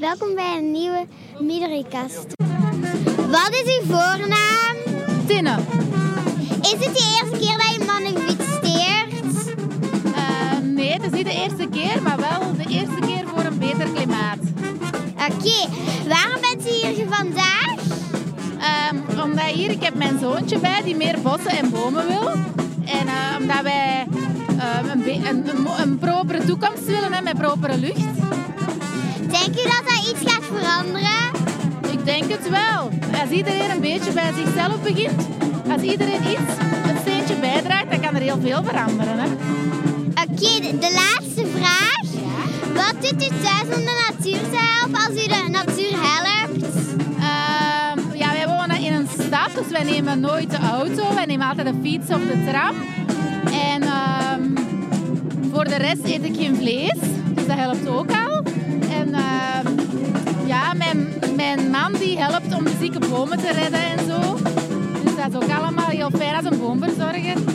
Welkom bij een nieuwe Midderikast. Wat is uw voornaam? Tinne. Is het de eerste keer dat je mannen fietseert? Uh, nee, het is niet de eerste keer, maar wel de eerste keer voor een beter klimaat. Oké, waarom bent u hier vandaag? Um, omdat hier, ik heb mijn zoontje bij die meer bossen en bomen wil. En uh, omdat wij een, een, een, een, propere toekomst willen hè, met propere lucht. Denk het wel. Als iedereen een beetje bij zichzelf begint, als iedereen iets, een steentje bijdraagt, dan kan er heel veel veranderen. Oké, okay, de, de, laatste vraag. Wat doet u thuis om de natuur te helpen als u de natuur helpt? Uh, ja, wij wonen in een stad, dus wij nemen nooit de auto. Wij nemen altijd de fiets of de tram. En uh, voor de rest eet ik geen vlees, dus dat helpt ook al. En uh, mijn die helpt om de zieke bomen te redden en zo. Dus dat is ook allemaal heel fijn als een boomverzorger.